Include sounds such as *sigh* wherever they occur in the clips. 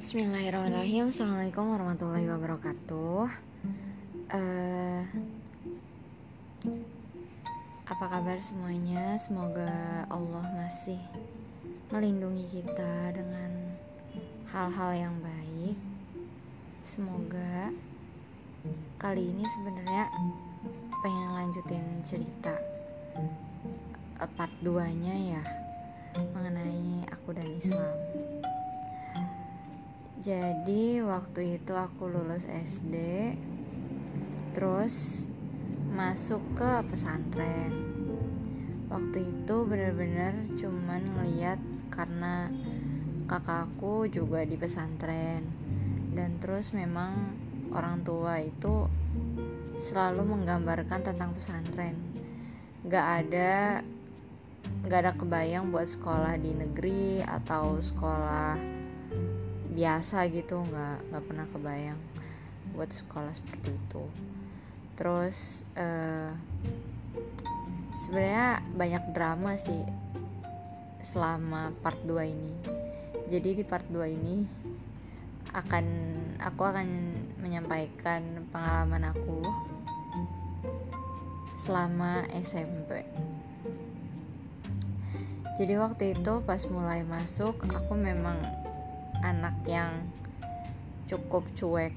Bismillahirrahmanirrahim. Assalamualaikum warahmatullahi wabarakatuh. Uh, Apa kabar semuanya? Semoga Allah masih Melindungi kita Dengan Hal-hal yang baik. Semoga Kali ini sebenarnya Pengen lanjutin cerita eh, Part 2 nya ya Mengenai aku dan Islam jadi waktu itu aku lulus SD terus masuk ke pesantren. Waktu itu bener-bener cuman ngeliat karena kakakku juga di pesantren. Dan terus memang orang tua itu selalu menggambarkan tentang pesantren. Gak ada gak ada kebayang buat sekolah di negeri atau sekolah biasa gitu nggak nggak pernah kebayang buat sekolah seperti itu. Terus uh, sebenarnya banyak drama sih selama part 2 ini. Jadi di part 2 ini akan aku akan menyampaikan pengalaman aku selama SMP jadi waktu itu pas mulai masuk aku memang anak yang cukup cuek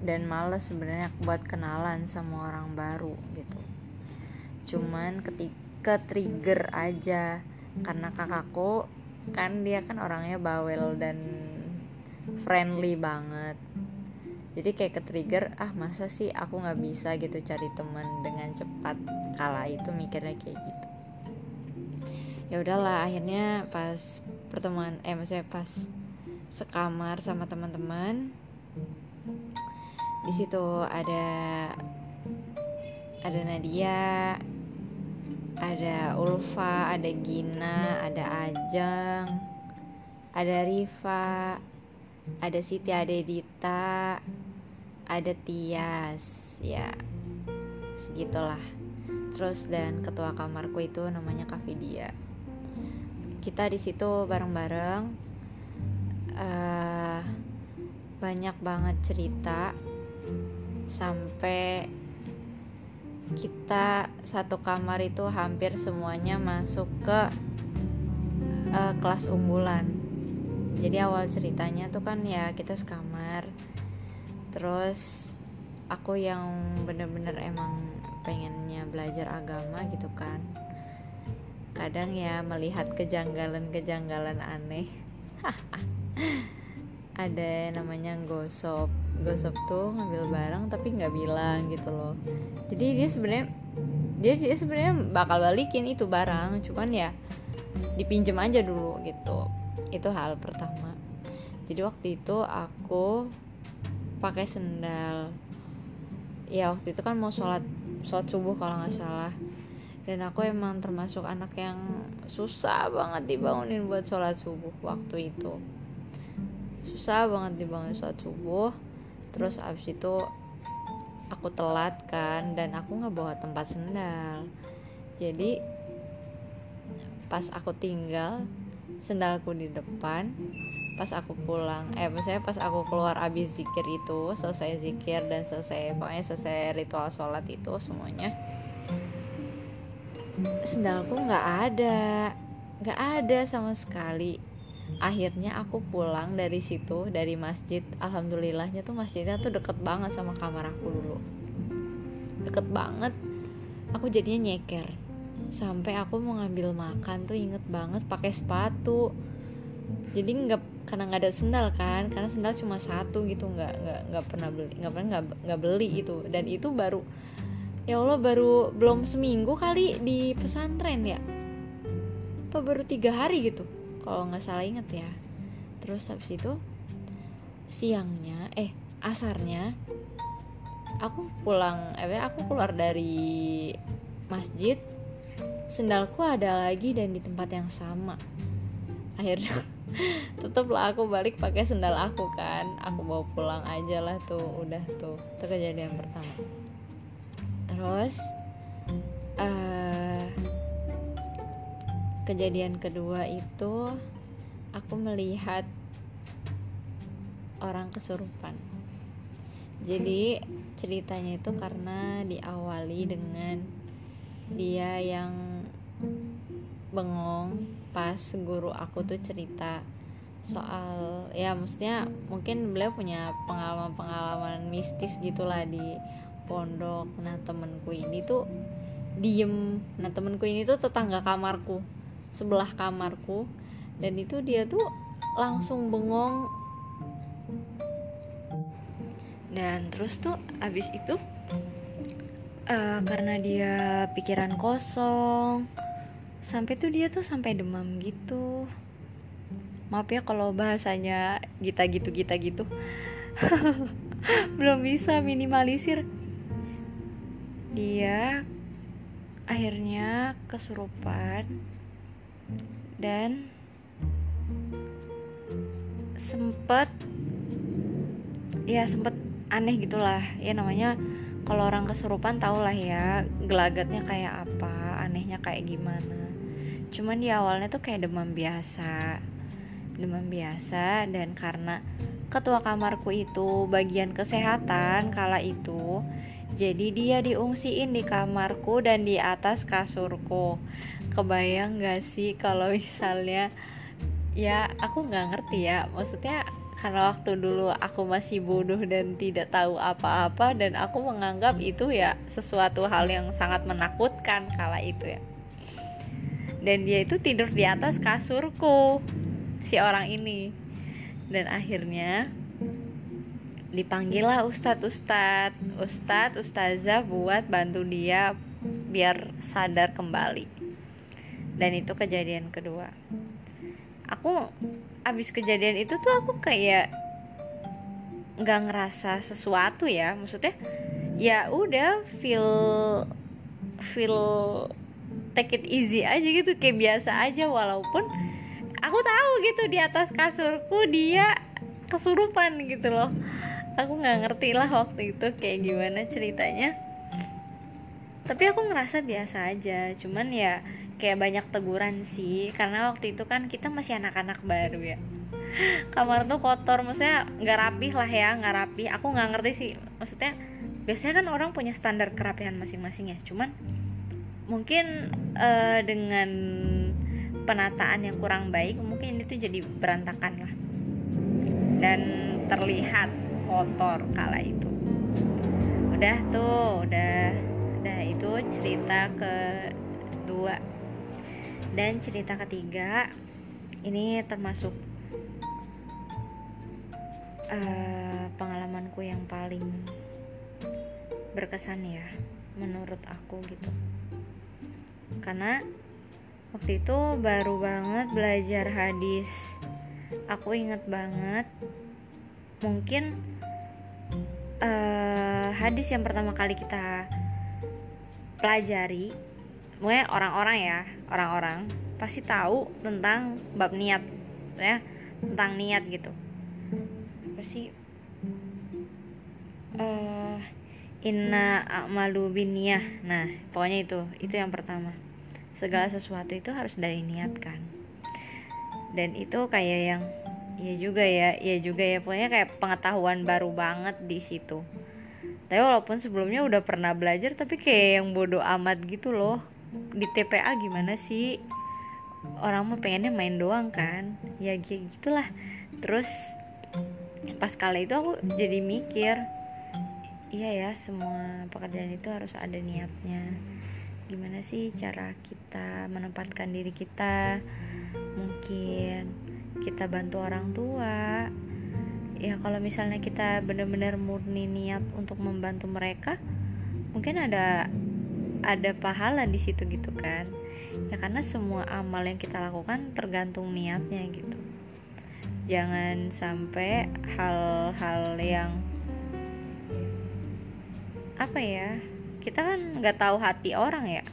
dan males sebenarnya buat kenalan sama orang baru gitu. Cuman ketika trigger aja karena kakakku kan dia kan orangnya bawel dan friendly banget. Jadi kayak ke trigger ah masa sih aku nggak bisa gitu cari teman dengan cepat? Kala itu mikirnya kayak gitu. Ya udahlah akhirnya pas pertemuan eh maksudnya pas sekamar sama teman-teman. Di situ ada ada Nadia ada Ulfa ada Gina ada Ajeng ada Riva ada Siti ada Dita ada Tias ya segitulah. Terus dan ketua kamarku itu namanya Kavidia kita di situ bareng-bareng uh, banyak banget cerita sampai kita satu kamar itu hampir semuanya masuk ke uh, kelas unggulan. Jadi awal ceritanya tuh kan ya kita sekamar. Terus aku yang bener-bener emang pengennya belajar agama gitu kan. Kadang ya melihat kejanggalan-kejanggalan aneh *laughs* *laughs* ada namanya gosop. Gosop tuh ngambil barang tapi nggak bilang gitu loh. Jadi dia sebenarnya dia, dia sebenarnya bakal balikin itu barang cuman ya dipinjem aja dulu gitu. Itu hal pertama. Jadi waktu itu aku pakai sendal. Ya waktu itu kan mau sholat sholat subuh kalau nggak salah. Dan aku emang termasuk anak yang susah banget dibangunin buat sholat subuh waktu itu susah banget dibangun sholat subuh. Terus abis itu aku telat kan dan aku nggak bawa tempat sendal. Jadi pas aku tinggal sendalku di depan. Pas aku pulang eh maksudnya pas aku keluar abis zikir itu selesai zikir dan selesai pokoknya selesai ritual sholat itu semuanya sendalku nggak ada. Nggak ada sama sekali akhirnya aku pulang dari situ dari masjid. Alhamdulillahnya tuh masjidnya tuh deket banget sama kamar aku dulu. Deket banget. Aku jadinya nyeker. Sampai aku mau ngambil makan tuh inget banget pakai sepatu. Jadi nggak karena nggak ada sendal kan karena sendal cuma satu gitu nggak nggak nggak pernah beli nggak pernah nggak nggak beli itu dan itu baru ya allah baru belum seminggu kali di pesantren ya. Apa baru tiga hari gitu kalau nggak salah inget ya. Terus habis itu siangnya eh asarnya aku pulang eh aku keluar dari masjid sendalku ada lagi dan di tempat yang sama. Akhirnya *laughs* tetaplah aku balik pakai sendal aku kan. Aku bawa pulang aja lah tuh udah tuh. Itu kejadian pertama. Terus uh, kejadian kedua itu aku melihat orang kesurupan. Jadi ceritanya itu karena diawali dengan dia yang bengong pas guru aku tuh cerita soal ya maksudnya mungkin beliau punya pengalaman-pengalaman mistis gitulah di pondok. Nah temenku ini tuh diem. Nah temenku ini tuh tetangga kamarku sebelah kamarku. Dan itu dia tuh langsung bengong. Dan terus tuh abis itu uh, karena dia pikiran kosong sampai tuh dia tuh sampai demam gitu. Maaf ya kalau bahasanya kita gitu kita gitu. *laughs* Belum bisa minimalisir. Dia akhirnya kesurupan dan sempet ya sempet aneh gitulah. Ya namanya kalau orang kesurupan tau lah ya gelagatnya kayak apa anehnya kayak gimana. Cuman di awalnya tuh kayak demam biasa demam biasa. Dan karena ketua kamarku itu bagian kesehatan kala itu jadi dia diungsiin di kamarku dan di atas kasurku kebayang gak sih kalau *laughs* misalnya ya aku nggak ngerti ya. Maksudnya karena waktu dulu aku masih bodoh dan tidak tahu apa-apa dan aku menganggap itu ya sesuatu hal yang sangat menakutkan kala itu ya. Dan dia itu tidur di atas kasurku si orang ini. Dan akhirnya dipanggil lah ustadz ustadz. Ustadz ustazah buat bantu dia biar sadar kembali dan itu kejadian kedua. Aku abis kejadian itu tuh aku kayak nggak ngerasa sesuatu ya. Maksudnya ya udah feel feel take it easy aja gitu. Kayak biasa aja walaupun aku tahu gitu di atas kasurku dia kesurupan gitu loh. Aku nggak ngerti lah waktu itu kayak gimana ceritanya. Tapi aku ngerasa biasa aja. Cuman ya kayak banyak teguran sih. Karena waktu itu kan kita masih anak-anak baru ya. *gasps* Kamar tuh kotor maksudnya nggak rapih lah ya nggak rapi aku nggak ngerti sih maksudnya biasanya kan orang punya standar kerapihan masing-masing ya. Cuman mungkin uh, dengan penataan yang kurang baik mungkin itu jadi berantakan lah. Dan terlihat kotor kala itu. Udah tuh udah. Udah itu cerita kedua dan cerita ketiga ini termasuk uh, pengalamanku yang paling berkesan ya menurut aku gitu. Karena waktu itu baru banget belajar hadis. Aku inget banget mungkin uh, hadis yang pertama kali kita pelajari mungkin orang-orang ya orang-orang pasti tahu tentang bab niat ya tentang niat gitu. Apa sih? Uh, inna amalu biniyah nah pokoknya itu itu yang pertama. Segala sesuatu itu harus dari niat kan? Dan itu kayak yang ya juga ya ya juga ya. Pokoknya kayak pengetahuan baru banget di situ. Tapi walaupun sebelumnya udah pernah belajar tapi kayak yang bodoh amat gitu loh di TPA gimana sih? Orang mau pengennya main doang kan? Ya gitulah. Terus pas kala itu aku jadi mikir iya ya semua pekerjaan itu harus ada niatnya. Gimana sih cara kita menempatkan diri kita? Mungkin kita bantu orang tua. Ya kalau misalnya kita benar-benar murni niat untuk membantu mereka mungkin ada ada pahala di situ gitu kan. Ya karena semua amal yang kita lakukan tergantung niatnya gitu. Jangan sampai hal-hal yang apa ya kita kan nggak tahu hati orang ya.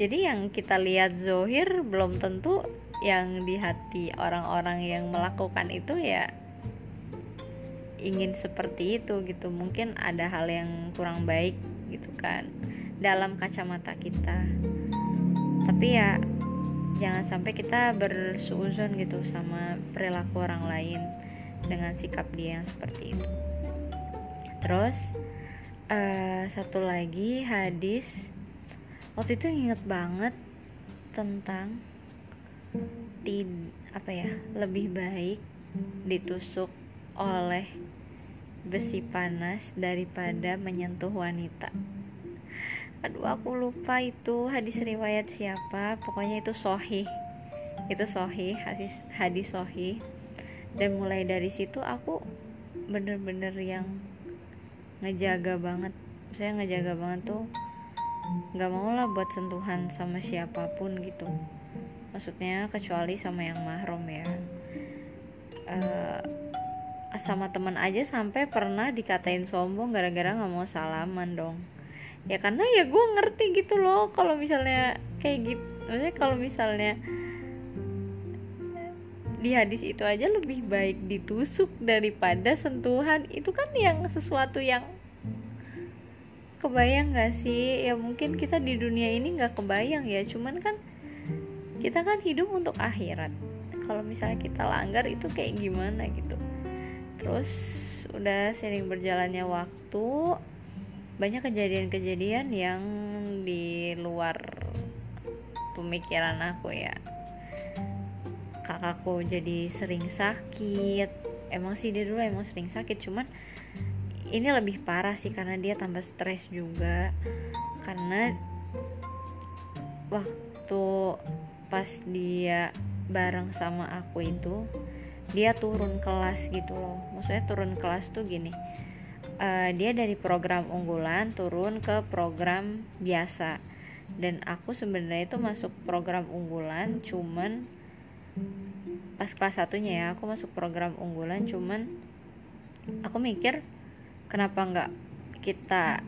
Jadi yang kita lihat zohir belum tentu yang di hati orang-orang yang melakukan itu ya ingin seperti itu gitu. Mungkin ada hal yang kurang baik gitu kan dalam kacamata kita. Tapi ya jangan sampai kita bersuuzon gitu sama perilaku orang lain dengan sikap dia yang seperti itu. Terus uh, satu lagi hadis. Waktu itu inget banget tentang tid apa ya lebih baik ditusuk oleh besi panas daripada menyentuh wanita aduh aku lupa itu hadis riwayat siapa. Pokoknya itu sohih itu sohih hadis hadis sohih dan mulai dari situ aku bener-bener yang ngejaga banget. Saya ngejaga banget tuh nggak mau lah buat sentuhan sama siapa pun gitu. Maksudnya kecuali sama yang mahrum ya. Uh, sama teman aja sampai pernah dikatain sombong gara-gara nggak mau salaman dong ya karena ya gue ngerti gitu loh kalau misalnya kayak gitu maksudnya kalau misalnya di hadis itu aja lebih baik ditusuk daripada sentuhan. Itu kan yang sesuatu yang kebayang gak sih? Ya mungkin kita di dunia ini nggak kebayang ya. Cuman kan kita kan hidup untuk akhirat. Kalau misalnya kita langgar itu kayak gimana gitu? Terus udah sering berjalannya waktu banyak kejadian-kejadian yang di luar pemikiran aku ya. Kakakku jadi sering sakit. Emang sih dia dulu emang sering sakit cuman ini lebih parah sih karena dia tambah stres juga. Karena waktu pas dia bareng sama aku itu dia turun kelas gitu loh. Maksudnya turun kelas tuh gini uh, dia dari program unggulan turun ke program biasa. Dan aku sebenarnya itu masuk program unggulan cuman pas kelas satunya ya aku masuk program unggulan cuman aku mikir kenapa nggak kita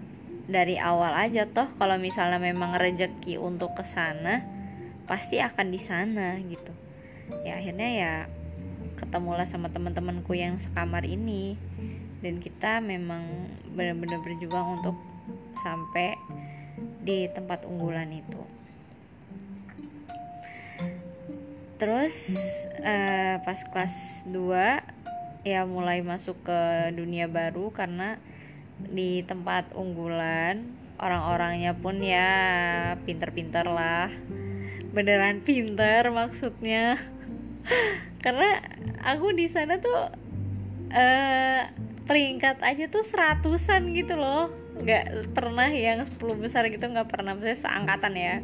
dari awal aja toh kalau misalnya memang rezeki untuk ke sana pasti akan di sana gitu. Ya akhirnya ya ketemulah sama teman-temanku yang sekamar ini dan kita memang benar-benar berjuang untuk sampai di tempat unggulan itu. Terus uh, pas kelas 2 ya mulai masuk ke dunia baru karena di tempat unggulan orang-orangnya pun ya pinter-pinter lah. Beneran pinter maksudnya. *laughs* Karena aku di sana tuh uh, peringkat aja tuh seratusan gitu loh. Nggak pernah yang 10 besar gitu nggak pernah. Saya seangkatan ya.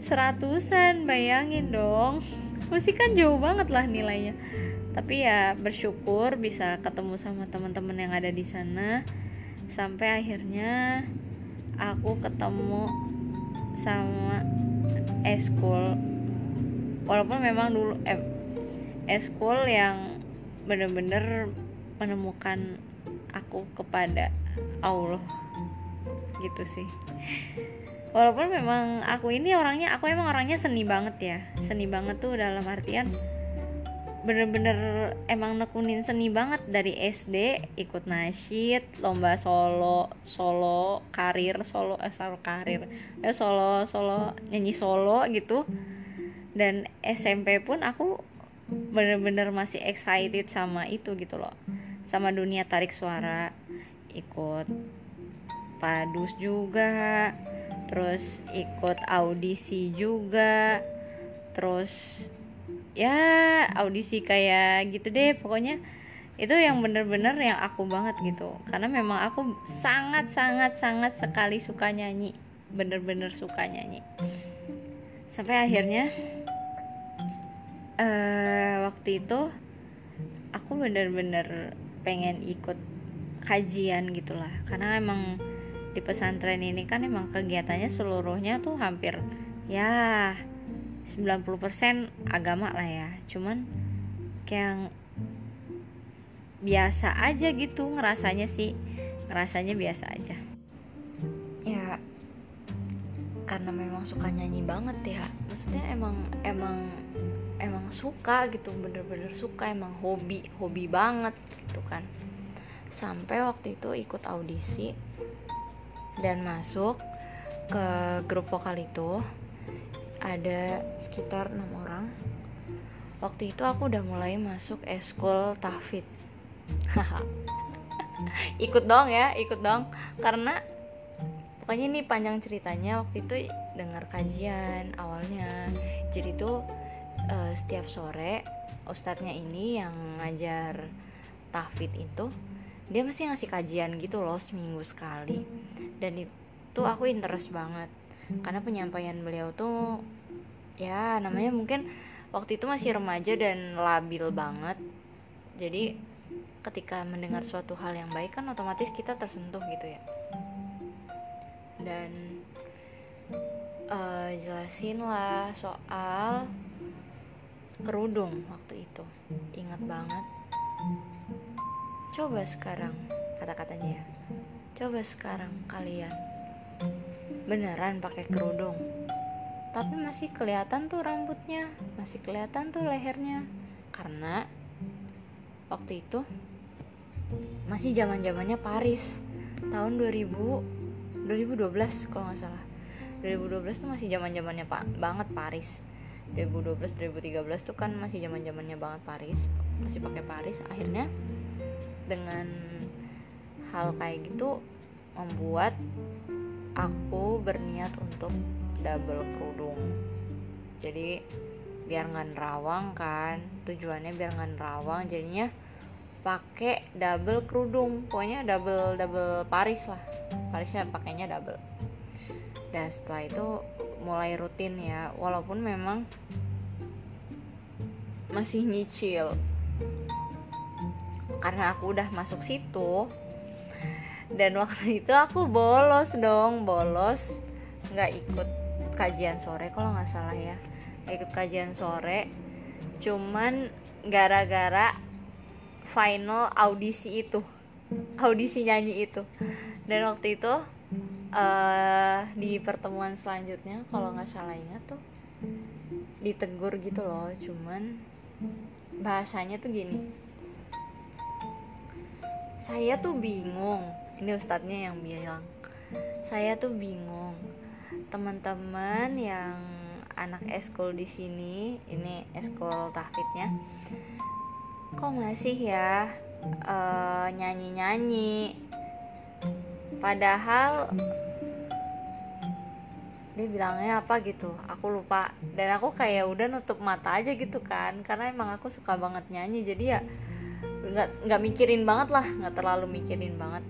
Seratusan bayangin dong. Mesti kan jauh banget lah nilainya. Tapi ya bersyukur bisa ketemu sama teman-teman yang ada di sana. Sampai akhirnya aku ketemu sama eskul. Walaupun memang dulu eh, yang bener-bener menemukan aku kepada Allah. Gitu sih. Walaupun memang aku ini orangnya aku emang orangnya seni banget ya. Seni banget tuh dalam artian bener-bener emang nekunin seni banget dari SD ikut nasyid lomba solo solo karir solo eh karir eh solo solo nyanyi solo gitu. Dan SMP pun aku bener-bener masih excited sama itu gitu loh sama dunia tarik suara. Ikut padus juga. Terus ikut audisi juga. Terus ya audisi kayak gitu deh pokoknya. Itu yang bener-bener yang aku banget gitu. Karena memang aku sangat sangat sangat sekali suka nyanyi. Bener-bener suka nyanyi. Sampai akhirnya uh, waktu itu aku bener-bener pengen ikut kajian gitulah. Karena emang di pesantren ini kan emang kegiatannya seluruhnya tuh hampir ya 90% agama lah ya. Cuman kayak biasa aja gitu ngerasanya sih ngerasanya biasa aja. Ya karena memang suka nyanyi banget ya. Maksudnya emang emang emang suka gitu bener-bener suka emang hobi hobi banget gitu kan. Sampai waktu itu ikut audisi dan masuk ke grup vokal itu ada sekitar enam orang. Waktu itu aku udah mulai masuk eskul tahfid *laughs* ikut dong ya ikut dong. Karena pokoknya ini panjang ceritanya waktu itu dengar kajian awalnya. Jadi tuh uh, setiap sore ustadznya ini yang ngajar tahfid itu dia mesti ngasih kajian gitu loh seminggu sekali. Dan itu aku interest banget. Karena penyampaian beliau tuh ya namanya mungkin waktu itu masih remaja dan labil banget. Jadi ketika mendengar suatu hal yang baik kan otomatis kita tersentuh gitu ya. Dan uh, jelasin lah soal kerudung waktu itu. Ingat banget. Coba sekarang kata-katanya ya. Coba sekarang kalian. Beneran pakai kerudung. Tapi masih kelihatan tuh rambutnya masih kelihatan tuh lehernya. Karena waktu itu masih zaman zamannya Paris. Tahun 2000 2012 kalau nggak salah. 2012 tuh masih zaman zamannya pak banget Paris 2012 2013 tuh kan masih zaman zamannya banget Paris masih pakai Paris. Akhirnya dengan hal kayak gitu membuat aku berniat untuk double kerudung. Jadi biar nggak nerawang kan tujuannya biar nggak nerawang jadinya pakai double kerudung. Pokoknya double double Paris lah. Parisnya pakainya double. Dan setelah itu mulai rutin ya walaupun memang masih nyicil. Karena aku udah masuk situ dan waktu itu aku bolos dong bolos. Nggak ikut kajian sore kalau nggak salah ya. Ikut kajian sore. Cuman gara-gara final audisi itu audisi nyanyi itu. Dan waktu itu uh, di pertemuan selanjutnya kalau nggak salah ingat tuh ditegur gitu loh cuman bahasanya tuh gini. Saya tuh bingung ini ustadznya yang bilang. Saya tuh bingung. Teman-teman yang anak eskul di sini ini eskul tahfidnya kok masih ya uh, nyanyi-nyanyi padahal dia bilangnya apa gitu aku lupa. Dan aku kayak udah nutup mata aja gitu kan karena emang aku suka banget nyanyi jadi ya nggak nggak mikirin banget lah nggak terlalu mikirin banget.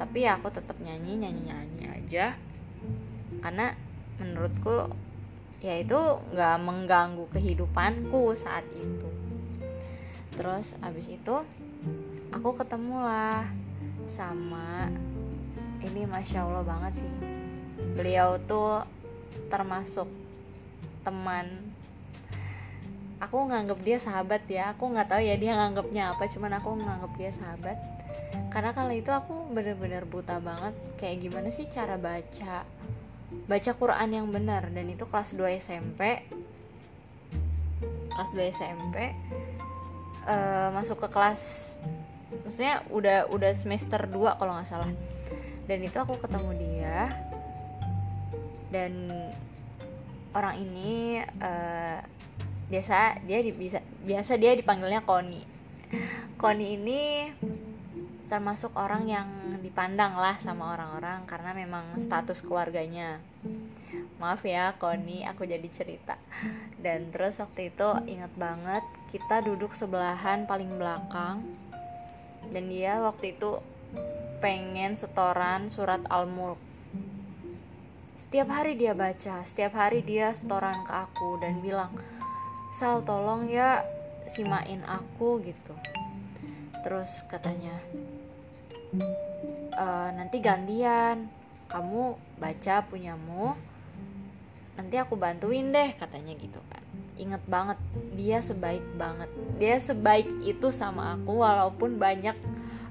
Tapi ya aku tetap nyanyi nyanyi nyanyi aja. Karena menurutku ya itu nggak mengganggu kehidupanku saat itu. Terus abis itu aku ketemu lah sama ini masya allah banget sih. Beliau tuh termasuk teman. Aku nganggap dia sahabat ya. Aku nggak tahu ya dia nganggapnya apa cuman aku nganggap dia sahabat. Karena kali itu aku bener-bener buta banget. Kayak gimana sih cara baca baca Quran yang benar? Dan itu kelas 2 SMP kelas 2 SMP uh, masuk ke kelas maksudnya udah udah semester 2 kalau nggak salah dan itu aku ketemu dia. Dan orang ini uh, biasa dia di, bisa biasa dia dipanggilnya Koni Koni ini termasuk orang yang dipandang lah sama orang-orang karena memang status keluarganya. Maaf ya Koni aku jadi cerita. Dan terus waktu itu ingat banget kita duduk sebelahan paling belakang. Dan dia waktu itu pengen setoran surat Al-Mulk. Setiap hari dia baca setiap hari dia setoran ke aku dan bilang Sal tolong ya simain aku gitu. Terus katanya e, nanti gantian kamu baca punyamu nanti aku bantuin deh katanya gitu kan. Inget banget dia sebaik banget. Dia sebaik itu sama aku walaupun banyak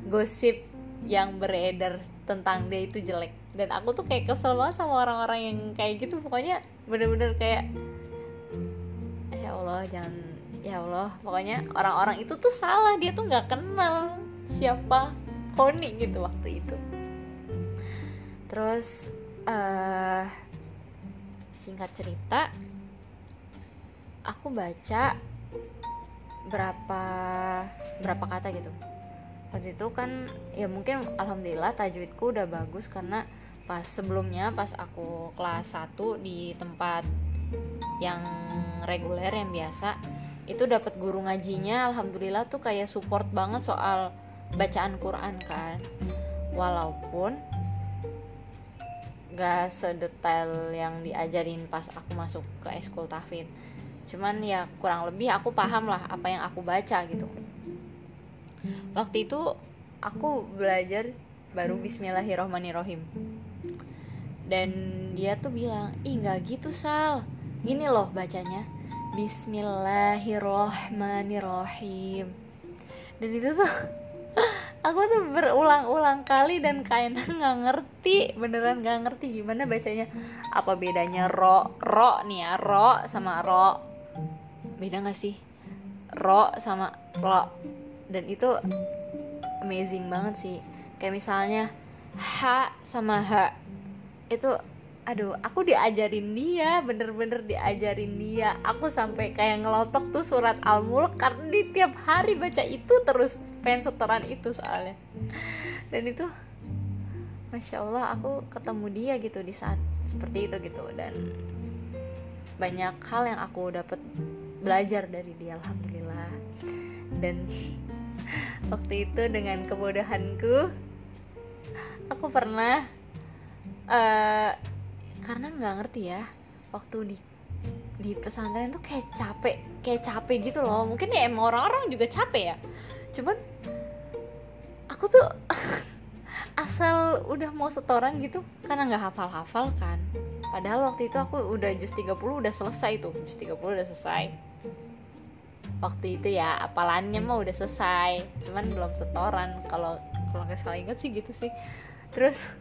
gosip yang beredar tentang dia itu jelek. Dan aku tuh kayak kesel banget sama orang-orang yang kayak gitu. Pokoknya bener-bener kayak ya Allah jangan ya Allah. Pokoknya orang-orang itu tuh salah. Dia tuh nggak kenal siapa Koni gitu waktu itu. Terus uh, singkat cerita aku baca berapa berapa kata gitu waktu itu kan ya mungkin alhamdulillah tajwidku udah bagus karena pas sebelumnya pas aku kelas 1 di tempat yang reguler yang biasa itu dapat guru ngajinya alhamdulillah tuh kayak support banget soal bacaan Quran kan. Walaupun gak sedetail yang diajarin pas aku masuk ke eskul tafid. Cuman ya kurang lebih aku paham lah apa yang aku baca gitu waktu itu aku belajar baru Bismillahirrohmanirrohim. Dan dia tuh bilang ih nggak gitu sal. Gini loh bacanya Bismillahirrohmanirrohim. Dan itu tuh *laughs* aku tuh berulang-ulang kali dan kayaknya nggak ngerti beneran nggak ngerti gimana bacanya. Apa bedanya ro ro nih ya ro sama ro? Beda nggak sih? Ro sama lo dan itu amazing banget sih. Kayak misalnya h sama h itu aduh aku diajarin dia bener-bener diajarin dia. Aku sampai kayak ngelotok tuh surat al-mulk karena di tiap hari baca itu terus pengen setoran itu soalnya. Dan itu masya allah aku ketemu dia gitu di saat seperti itu gitu. Dan banyak hal yang aku dapat belajar dari dia alhamdulillah. Dan waktu itu dengan kebodohanku aku pernah uh, karena nggak ngerti ya waktu di di pesantren tuh kayak capek kayak capek gitu loh. Mungkin ya emang orang-orang juga capek ya. Cuman aku tuh *laughs* asal udah mau setoran gitu karena nggak hafal-hafal kan. Padahal waktu itu aku udah jus 30 udah selesai tuh jus 30 udah selesai waktu itu ya apalannya mah udah selesai. Cuman belum setoran. Kalau kalau nggak salah ingat sih gitu sih. Terus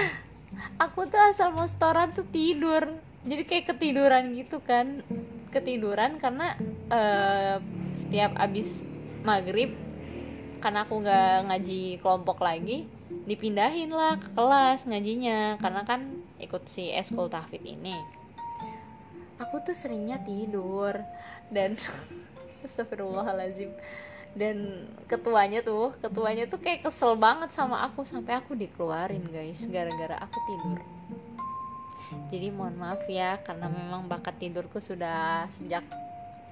*laughs* aku tuh asal mau setoran tuh tidur. Jadi kayak ketiduran gitu kan. Ketiduran karena uh, setiap abis maghrib karena aku nggak ngaji kelompok lagi dipindahin lah ke kelas ngajinya. Karena kan ikut si eskul tahfid ini. Aku tuh seringnya tidur. Dan *laughs* Astagfirullahaladzim. Dan ketuanya tuh ketuanya tuh kayak kesel banget sama aku sampai aku dikeluarin guys gara-gara aku tidur. Jadi mohon maaf ya karena memang bakat tidurku sudah sejak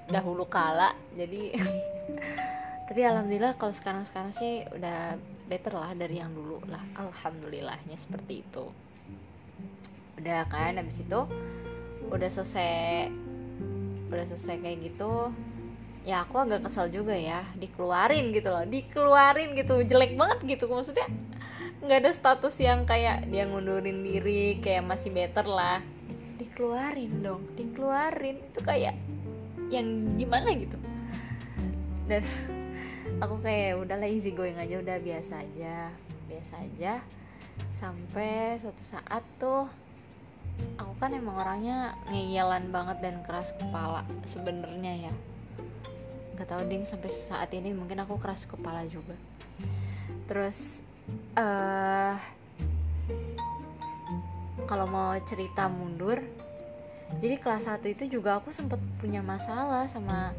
dahulu kala jadi *laughs* tapi alhamdulillah kalau sekarang sekarang sih udah better lah dari yang dulu lah. Alhamdulillahnya seperti itu. Udah kan habis itu udah selesai udah selesai kayak gitu ya aku agak kesal juga ya. Dikeluarin gitu loh. Dikeluarin gitu. Jelek banget gitu. Maksudnya nggak ada status yang kayak dia ngundurin diri kayak masih better lah. Dikeluarin dong. Dikeluarin. Itu kayak yang gimana gitu. Dan *laughs* aku kayak udah lazy going aja. Udah biasa aja. Biasa aja. Sampai suatu saat tuh aku kan emang orangnya ngeyelan banget dan keras kepala sebenarnya ya nggak tahu ding sampai saat ini mungkin aku keras kepala juga. Terus uh, kalau mau cerita mundur jadi kelas 1 itu juga aku sempat punya masalah sama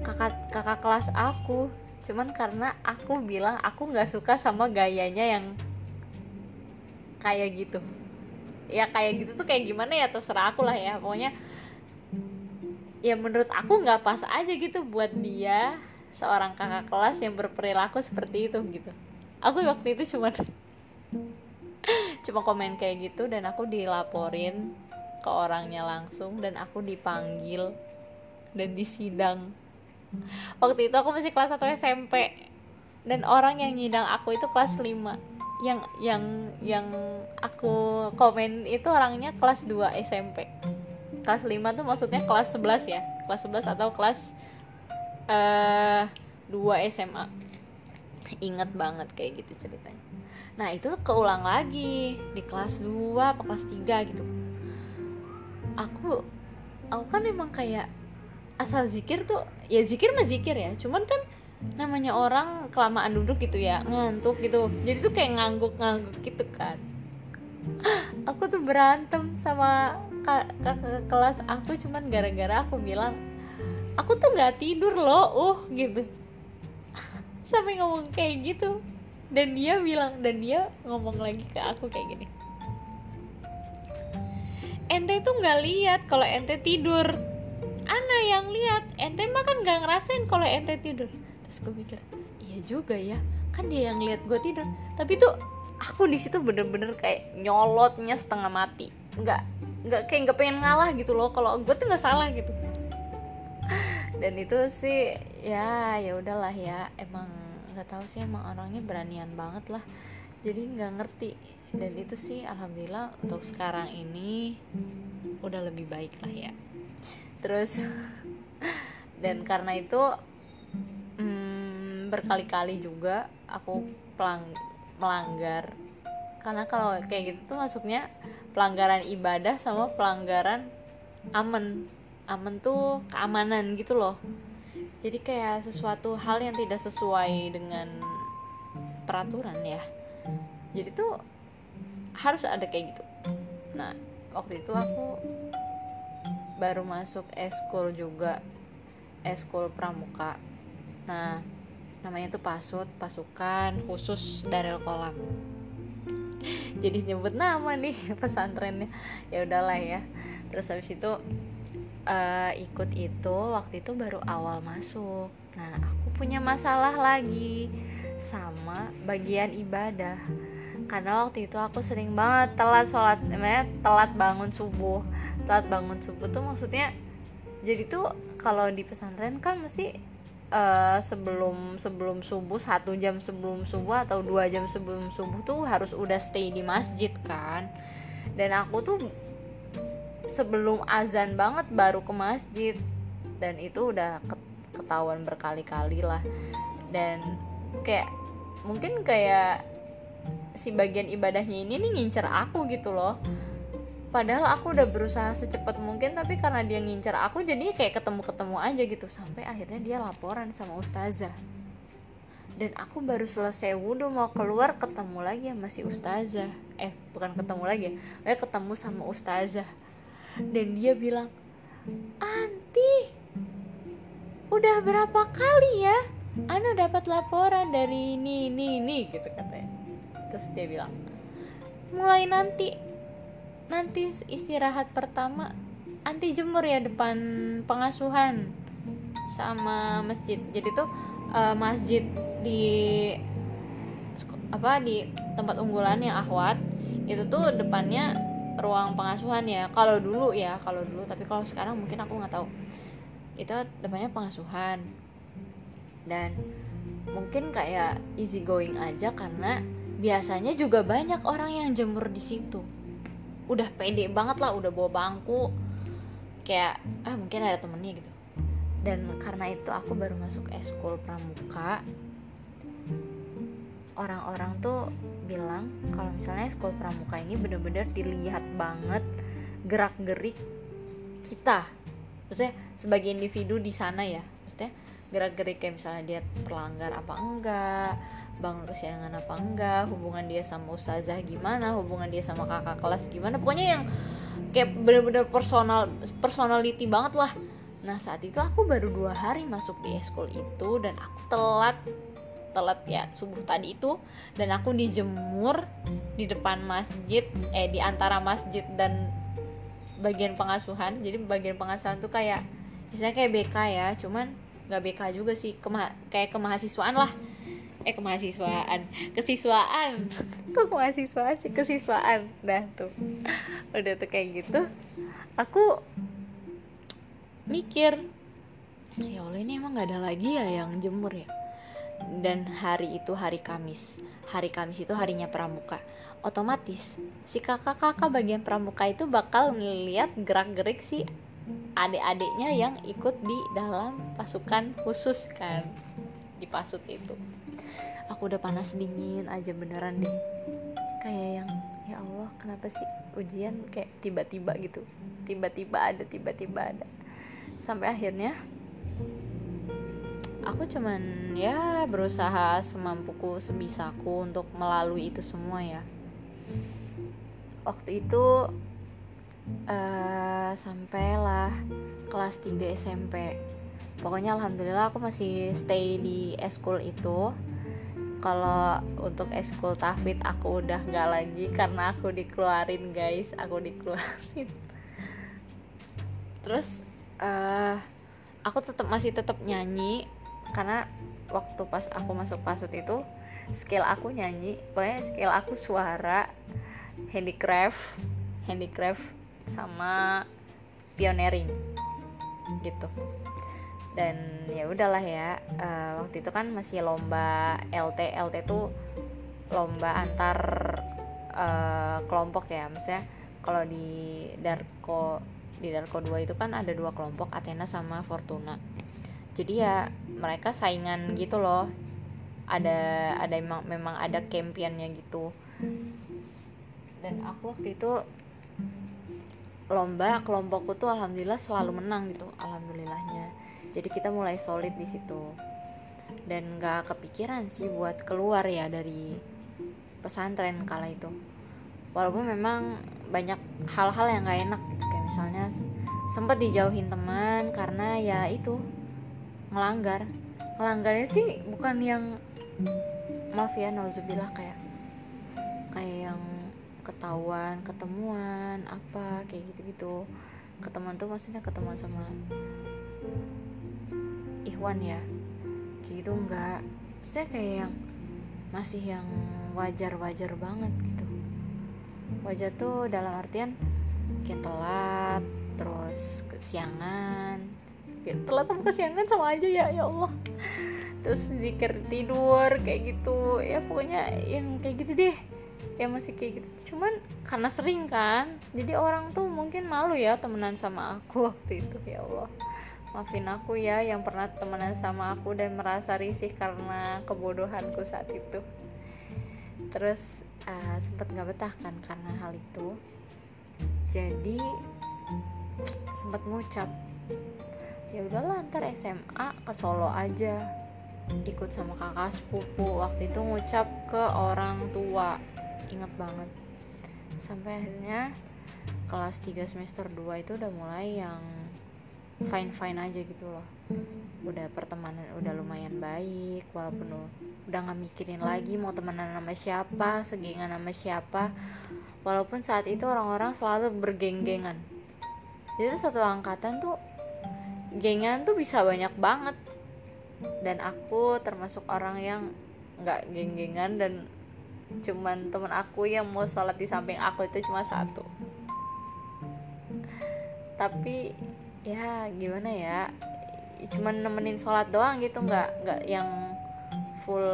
kakak kakak kelas aku. Cuman karena aku bilang aku nggak suka sama gayanya yang kayak gitu. Ya kayak gitu tuh kayak gimana ya terserah aku lah ya. Pokoknya ya menurut aku nggak pas aja gitu buat dia seorang kakak kelas yang berperilaku seperti itu gitu. Aku waktu itu cuma *laughs* cuma komen kayak gitu dan aku dilaporin ke orangnya langsung dan aku dipanggil dan disidang. Waktu itu aku masih kelas 1 SMP dan orang yang nyidang aku itu kelas 5 yang yang yang aku komen itu orangnya kelas 2 SMP kelas 5 tuh maksudnya kelas 11 ya? Kelas 11 atau kelas uh, eh, 2 SMA inget banget kayak gitu ceritanya. Nah itu keulang lagi di kelas 2 apa kelas 3 gitu. Aku aku kan emang kayak asal zikir tuh ya zikir mah zikir ya. Cuman kan namanya orang kelamaan duduk gitu ya ngantuk gitu. Jadi tuh kayak ngangguk-ngangguk gitu kan. *gasps* Aku tuh berantem sama kakak kelas aku cuman gara-gara aku bilang aku tuh nggak tidur loh uh gitu. *laughs* Sampai ngomong kayak gitu. Dan dia bilang dan dia ngomong lagi ke aku kayak gini. Ente tuh nggak lihat kalau ente tidur. Ana yang lihat. Ente mah kan nggak ngerasain kalau ente tidur. Terus gue mikir iya juga ya kan dia yang lihat gue tidur. Tapi tuh aku di situ bener-bener kayak nyolotnya setengah mati. Nggak nggak kayak nggak pengen ngalah gitu loh. Kalau gue tuh nggak salah gitu. Dan itu sih ya ya udahlah ya. Emang nggak tahu sih emang orangnya beranian banget lah. Jadi nggak ngerti. Dan itu sih alhamdulillah untuk sekarang ini udah lebih baik lah ya. Terus *laughs* dan karena itu hmm, berkali-kali juga aku pelang melanggar. Karena kalau kayak gitu tuh masuknya pelanggaran ibadah sama pelanggaran aman. Aman tuh keamanan gitu loh. Jadi kayak sesuatu hal yang tidak sesuai dengan peraturan ya. Jadi tuh harus ada kayak gitu. Nah waktu itu aku baru masuk eskul juga eskul pramuka. Nah namanya tuh pasut pasukan khusus darel kolam *laughs* jadi nyebut nama nih *laughs* pesantrennya. Ya udahlah ya. Terus habis itu uh, ikut itu waktu itu baru awal masuk. Nah aku punya masalah lagi sama bagian ibadah. Karena waktu itu aku sering banget telat sholat namanya telat bangun subuh. Telat bangun subuh tuh maksudnya jadi tuh kalau di pesantren kan mesti uh, sebelum sebelum subuh satu jam sebelum subuh atau dua jam sebelum subuh tuh harus udah stay di masjid kan? Dan aku tuh sebelum azan banget baru ke masjid. Dan itu udah ketahuan berkali-kali lah. Dan kayak mungkin kayak si bagian ibadahnya ini nih ngincer aku gitu loh padahal aku udah berusaha secepat mungkin tapi karena dia ngincer aku jadi kayak ketemu-ketemu aja gitu. Sampai akhirnya dia laporan sama ustazah. Dan aku baru selesai wudhu mau keluar ketemu lagi sama si ustazah. Eh bukan ketemu lagi ya. Ketemu sama ustazah. Dan dia bilang anti udah berapa kali ya? Ana dapat laporan dari ini ini ini gitu katanya. Terus dia bilang mulai nanti nanti istirahat pertama anti jemur ya depan pengasuhan sama masjid. Jadi tuh uh, masjid di apa di tempat unggulannya Ahwat itu tuh depannya ruang pengasuhan ya. Kalau dulu ya kalau dulu tapi kalau sekarang mungkin aku nggak tahu. Itu depannya pengasuhan. Dan mungkin kayak easy going aja karena biasanya juga banyak orang yang jemur di situ udah pede banget lah udah bawa bangku. Kayak ah mungkin ada temennya gitu. Dan karena itu aku baru masuk eskul pramuka orang-orang tuh bilang kalau misalnya sekolah pramuka ini bener-bener dilihat banget gerak-gerik kita. Maksudnya sebagai individu di sana ya. Maksudnya gerak-gerik kayak misalnya dia pelanggar apa enggak bangun kesiangan apa enggak hubungan dia sama ustazah gimana hubungan dia sama kakak kelas gimana. Pokoknya yang kayak bener-bener personal personality banget lah. Nah saat itu aku baru dua hari masuk di eskul itu dan aku telat telat ya subuh tadi itu. Dan aku dijemur di depan masjid eh di antara masjid dan bagian pengasuhan. Jadi bagian pengasuhan tuh kayak misalnya kayak BK ya cuman nggak BK juga sih Kema kayak kemahasiswaan lah eh kemahasiswaan kesiswaan *laughs* kok kemahasiswaan sih kesiswaan dah tuh udah tuh kayak gitu aku mikir ya Allah ini emang nggak ada lagi ya yang jemur ya dan hari itu hari Kamis. Hari Kamis itu harinya pramuka. Otomatis si kakak-kakak bagian pramuka itu bakal ngeliat gerak-gerik si adik-adiknya yang ikut di dalam pasukan khusus kan di pasut itu. Aku udah panas dingin aja beneran deh. Kayak yang ya Allah kenapa sih ujian kayak tiba-tiba gitu. Tiba-tiba ada, tiba-tiba ada. Sampai akhirnya aku cuman ya berusaha semampuku sebisaku untuk melalui itu semua ya waktu itu uh, sampailah kelas 3 SMP pokoknya alhamdulillah aku masih stay di eskul itu kalau untuk eskul tafid aku udah nggak lagi karena aku dikeluarin guys. Aku dikeluarin. Terus uh, aku tetap masih tetap nyanyi karena waktu pas aku masuk pasut itu skill aku nyanyi. Pokoknya skill aku suara handicraft handicraft sama pioneering gitu dan ya udahlah ya uh, waktu itu kan masih lomba LT LT tuh lomba antar uh, kelompok ya. Maksudnya kalau di Darko di Darko 2 itu kan ada dua kelompok Athena sama Fortuna. Jadi ya mereka saingan gitu loh. Ada ada memang memang ada campionnya gitu. Dan aku waktu itu lomba kelompokku tuh alhamdulillah selalu menang gitu alhamdulillahnya jadi kita mulai solid di situ. Dan gak kepikiran sih buat keluar ya dari pesantren kala itu. Walaupun memang banyak hal-hal yang gak enak gitu. Kayak misalnya sempat dijauhin teman karena ya itu ngelanggar. Ngelanggarnya sih bukan yang maaf ya nauzubillah kayak kayak yang ketahuan ketemuan apa kayak gitu-gitu. Ketemuan tuh maksudnya ketemuan sama Ikhwan ya. Kayak gitu enggak. Saya kayak yang masih yang wajar-wajar banget gitu. Wajar tuh dalam artian kayak telat terus kesiangan. Telat sama kesiangan sama aja ya ya Allah. Terus zikir tidur kayak gitu. Ya pokoknya yang kayak gitu deh. Ya masih kayak gitu. Cuman karena sering kan. Jadi orang tuh mungkin malu ya temenan sama aku waktu itu ya Allah maafin aku ya yang pernah temenan sama aku dan merasa risih karena kebodohanku saat itu. Terus uh, sempet nggak betah kan karena hal itu. Jadi sempat ngucap ya udahlah ntar SMA ke Solo aja ikut sama kakak sepupu. Waktu itu ngucap ke orang tua ingat banget. Sampai akhirnya kelas 3 semester 2 itu udah mulai yang fine fine aja gitu loh. Udah pertemanan udah lumayan baik walaupun udah nggak mikirin lagi mau temenan sama siapa segengan sama siapa. Walaupun saat itu orang-orang selalu bergeng-gengan. Jadi satu angkatan tuh gengan tuh bisa banyak banget. Dan aku termasuk orang yang nggak geng-gengan dan cuman temen aku yang mau sholat di samping aku itu cuma satu. Tapi ya gimana ya? Cuman nemenin sholat doang gitu nggak nggak yang full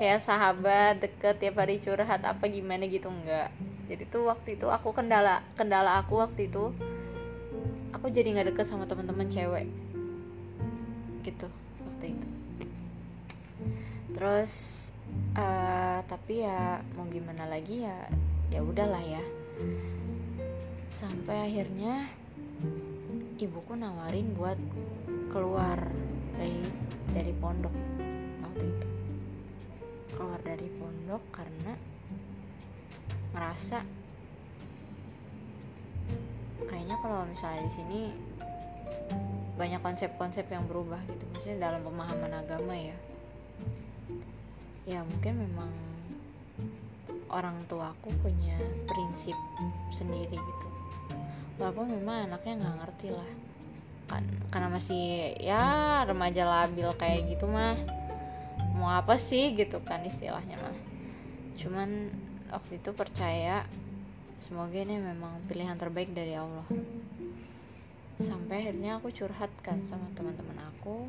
kayak sahabat deket tiap hari curhat apa gimana gitu nggak. Jadi tuh waktu itu aku kendala kendala aku waktu itu aku jadi nggak deket sama teman-teman cewek. Gitu waktu itu. Terus uh, tapi ya mau gimana lagi ya ya udahlah ya. Sampai akhirnya ibuku nawarin buat keluar dari dari pondok waktu itu. Keluar dari pondok karena ngerasa kayaknya kalau misalnya di sini banyak konsep-konsep yang berubah gitu. Maksudnya dalam pemahaman agama ya. Ya mungkin memang orang tua aku punya prinsip sendiri gitu walaupun memang anaknya nggak ngerti lah. Kan karena masih ya remaja labil kayak gitu mah. Mau apa sih gitu kan istilahnya mah. Cuman waktu itu percaya semoga ini memang pilihan terbaik dari Allah. Sampai akhirnya aku curhat kan sama teman-teman aku.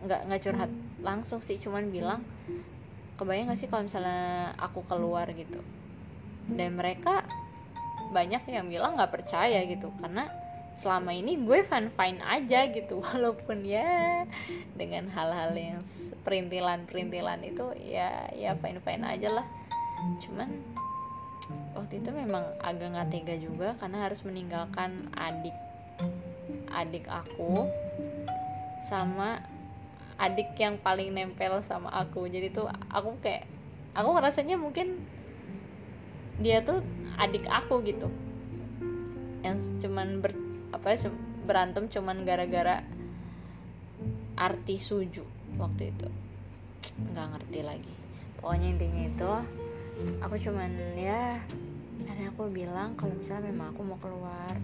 Nggak nggak curhat langsung sih cuman bilang kebayang gak sih kalau misalnya aku keluar gitu? Dan mereka banyak yang bilang nggak percaya gitu. Karena selama ini gue fine fine aja gitu. *laughs* Walaupun ya dengan hal-hal yang perintilan perintilan itu ya ya fine fine aja lah. Cuman waktu itu memang agak nggak tega juga karena harus meninggalkan adik adik aku sama adik yang paling nempel sama aku. Jadi tuh aku kayak aku ngerasanya mungkin dia tuh adik aku gitu. Yang cuman ber apa ya berantem cuman gara-gara arti suju waktu itu. Nggak ngerti lagi. Pokoknya intinya itu aku cuman ya karena aku bilang kalau misalnya memang aku mau keluar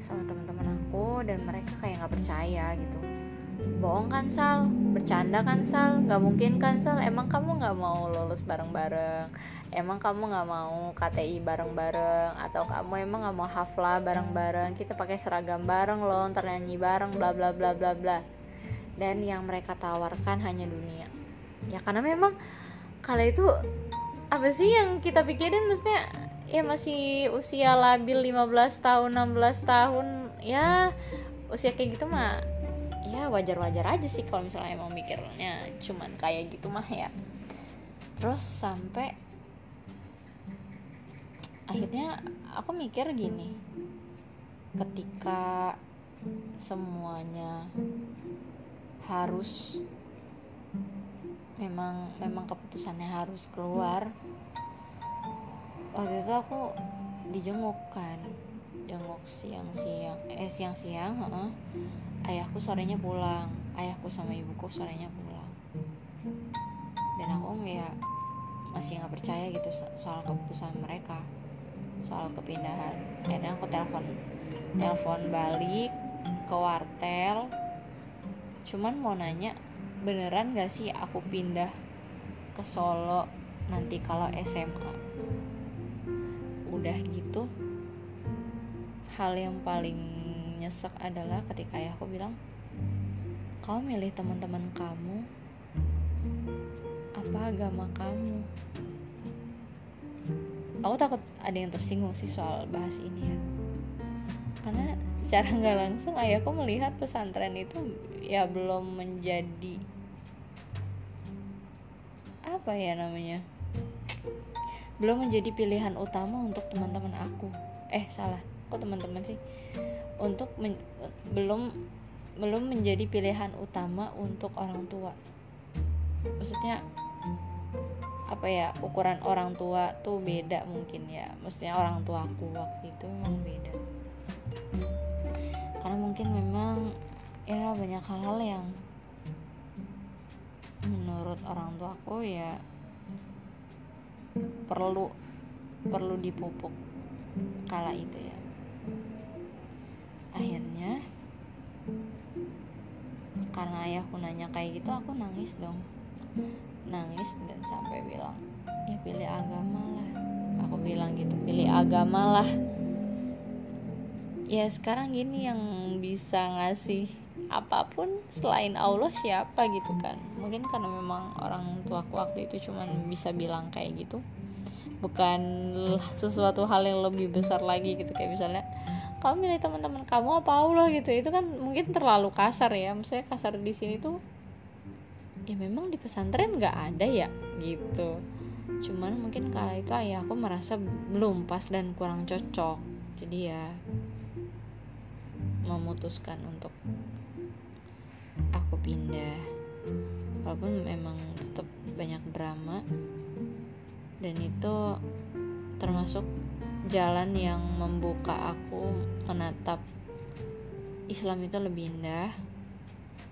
sama teman-teman aku dan mereka kayak nggak percaya gitu bohong kan Sal? Bercanda kan Sal? Nggak mungkin kan Sal? Emang kamu nggak mau lulus bareng-bareng? Emang kamu nggak mau KTI bareng-bareng? Atau kamu emang nggak mau hafla bareng-bareng? Kita pakai seragam bareng loh ntar nyanyi bareng bla bla bla bla bla. Dan yang mereka tawarkan hanya dunia. Ya karena memang kalau itu apa sih yang kita pikirin? Maksudnya ya masih usia labil 15 tahun 16 tahun ya usia kayak gitu mah ya wajar-wajar aja sih kalau misalnya emang mikirnya cuman kayak gitu mah ya. Terus sampai akhirnya aku mikir gini ketika semuanya harus memang memang keputusannya harus keluar waktu itu aku dijenguk kan jenguk siang-siang eh siang-siang heeh ayahku sorenya pulang ayahku sama ibuku sorenya pulang. Dan aku ya masih nggak percaya gitu soal keputusan mereka soal kepindahan. Akhirnya aku telepon telepon balik ke wartel cuman mau nanya beneran gak sih aku pindah ke Solo nanti kalau SMA udah gitu hal yang paling nyesek adalah ketika ayahku bilang kau milih teman-teman kamu apa agama kamu? Aku takut ada yang tersinggung sih soal bahas ini ya. Karena secara nggak langsung ayahku melihat pesantren itu ya belum menjadi apa ya namanya belum menjadi pilihan utama untuk teman-teman aku. Eh salah. Kok teman-teman sih untuk men, belum belum menjadi pilihan utama untuk orang tua. Maksudnya apa ya ukuran orang tua tuh beda mungkin ya. Maksudnya orang tua aku waktu itu memang beda. Karena mungkin memang ya banyak hal-hal yang menurut orang tua aku ya perlu perlu dipupuk kala itu ya akhirnya karena ayahku nanya kayak gitu aku nangis dong. Nangis dan sampai bilang ya pilih agama lah. Aku bilang gitu pilih agama lah. Ya sekarang gini yang bisa ngasih apa pun selain Allah siapa gitu kan. Mungkin karena memang orang tuaku waktu itu cuman bisa bilang kayak gitu. Bukan sesuatu hal yang lebih besar lagi gitu kayak misalnya kamu milih teman-teman kamu apa Allah gitu. Itu kan mungkin terlalu kasar ya. Maksudnya kasar di sini tuh ya memang di pesantren nggak ada ya gitu. Cuman mungkin kala itu ayah aku merasa belum pas dan kurang cocok. Jadi ya memutuskan untuk aku pindah. Walaupun memang tetap banyak drama. Dan itu termasuk jalan yang membuka aku menatap Islam itu lebih indah.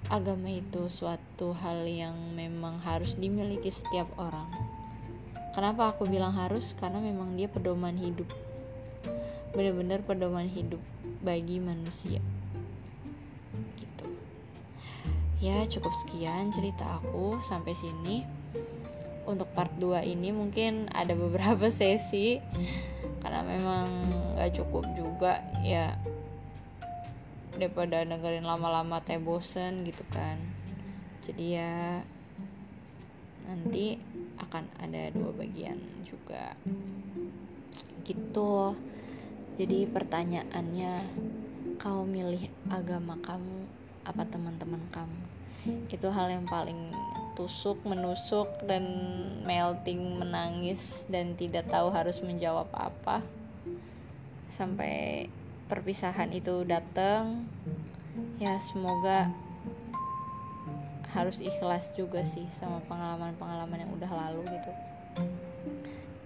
Agama itu suatu hal yang memang harus dimiliki setiap orang. Kenapa aku bilang harus? Karena memang dia pedoman hidup. Benar-benar pedoman hidup bagi manusia. Gitu. Ya, cukup sekian cerita aku sampai sini. Untuk part 2 ini mungkin ada beberapa *laughs* sesi karena memang gak cukup juga ya daripada dengerin lama-lama teh bosen gitu kan. Jadi ya nanti akan ada dua bagian juga. Gitu. Jadi pertanyaannya kau milih agama kamu apa teman-teman kamu? Itu hal yang paling tusuk menusuk dan melting menangis dan tidak tahu harus menjawab apa. Sampai perpisahan itu datang ya semoga harus ikhlas juga sih sama pengalaman-pengalaman yang udah lalu gitu.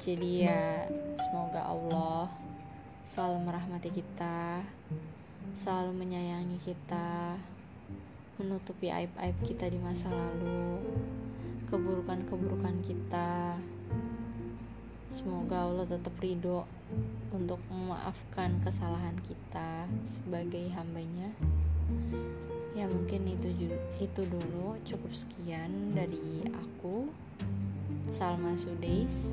Jadi ya semoga Allah selalu merahmati kita selalu menyayangi kita menutupi aib-aib kita di masa lalu keburukan-keburukan kita. Semoga Allah tetap ridho untuk memaafkan kesalahan kita sebagai hambanya. Ya mungkin itu itu dulu. Cukup sekian dari aku. Salma Sudais.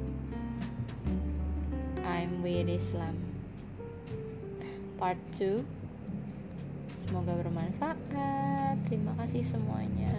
I'm with Islam part 2 semoga bermanfaat. Terima kasih semuanya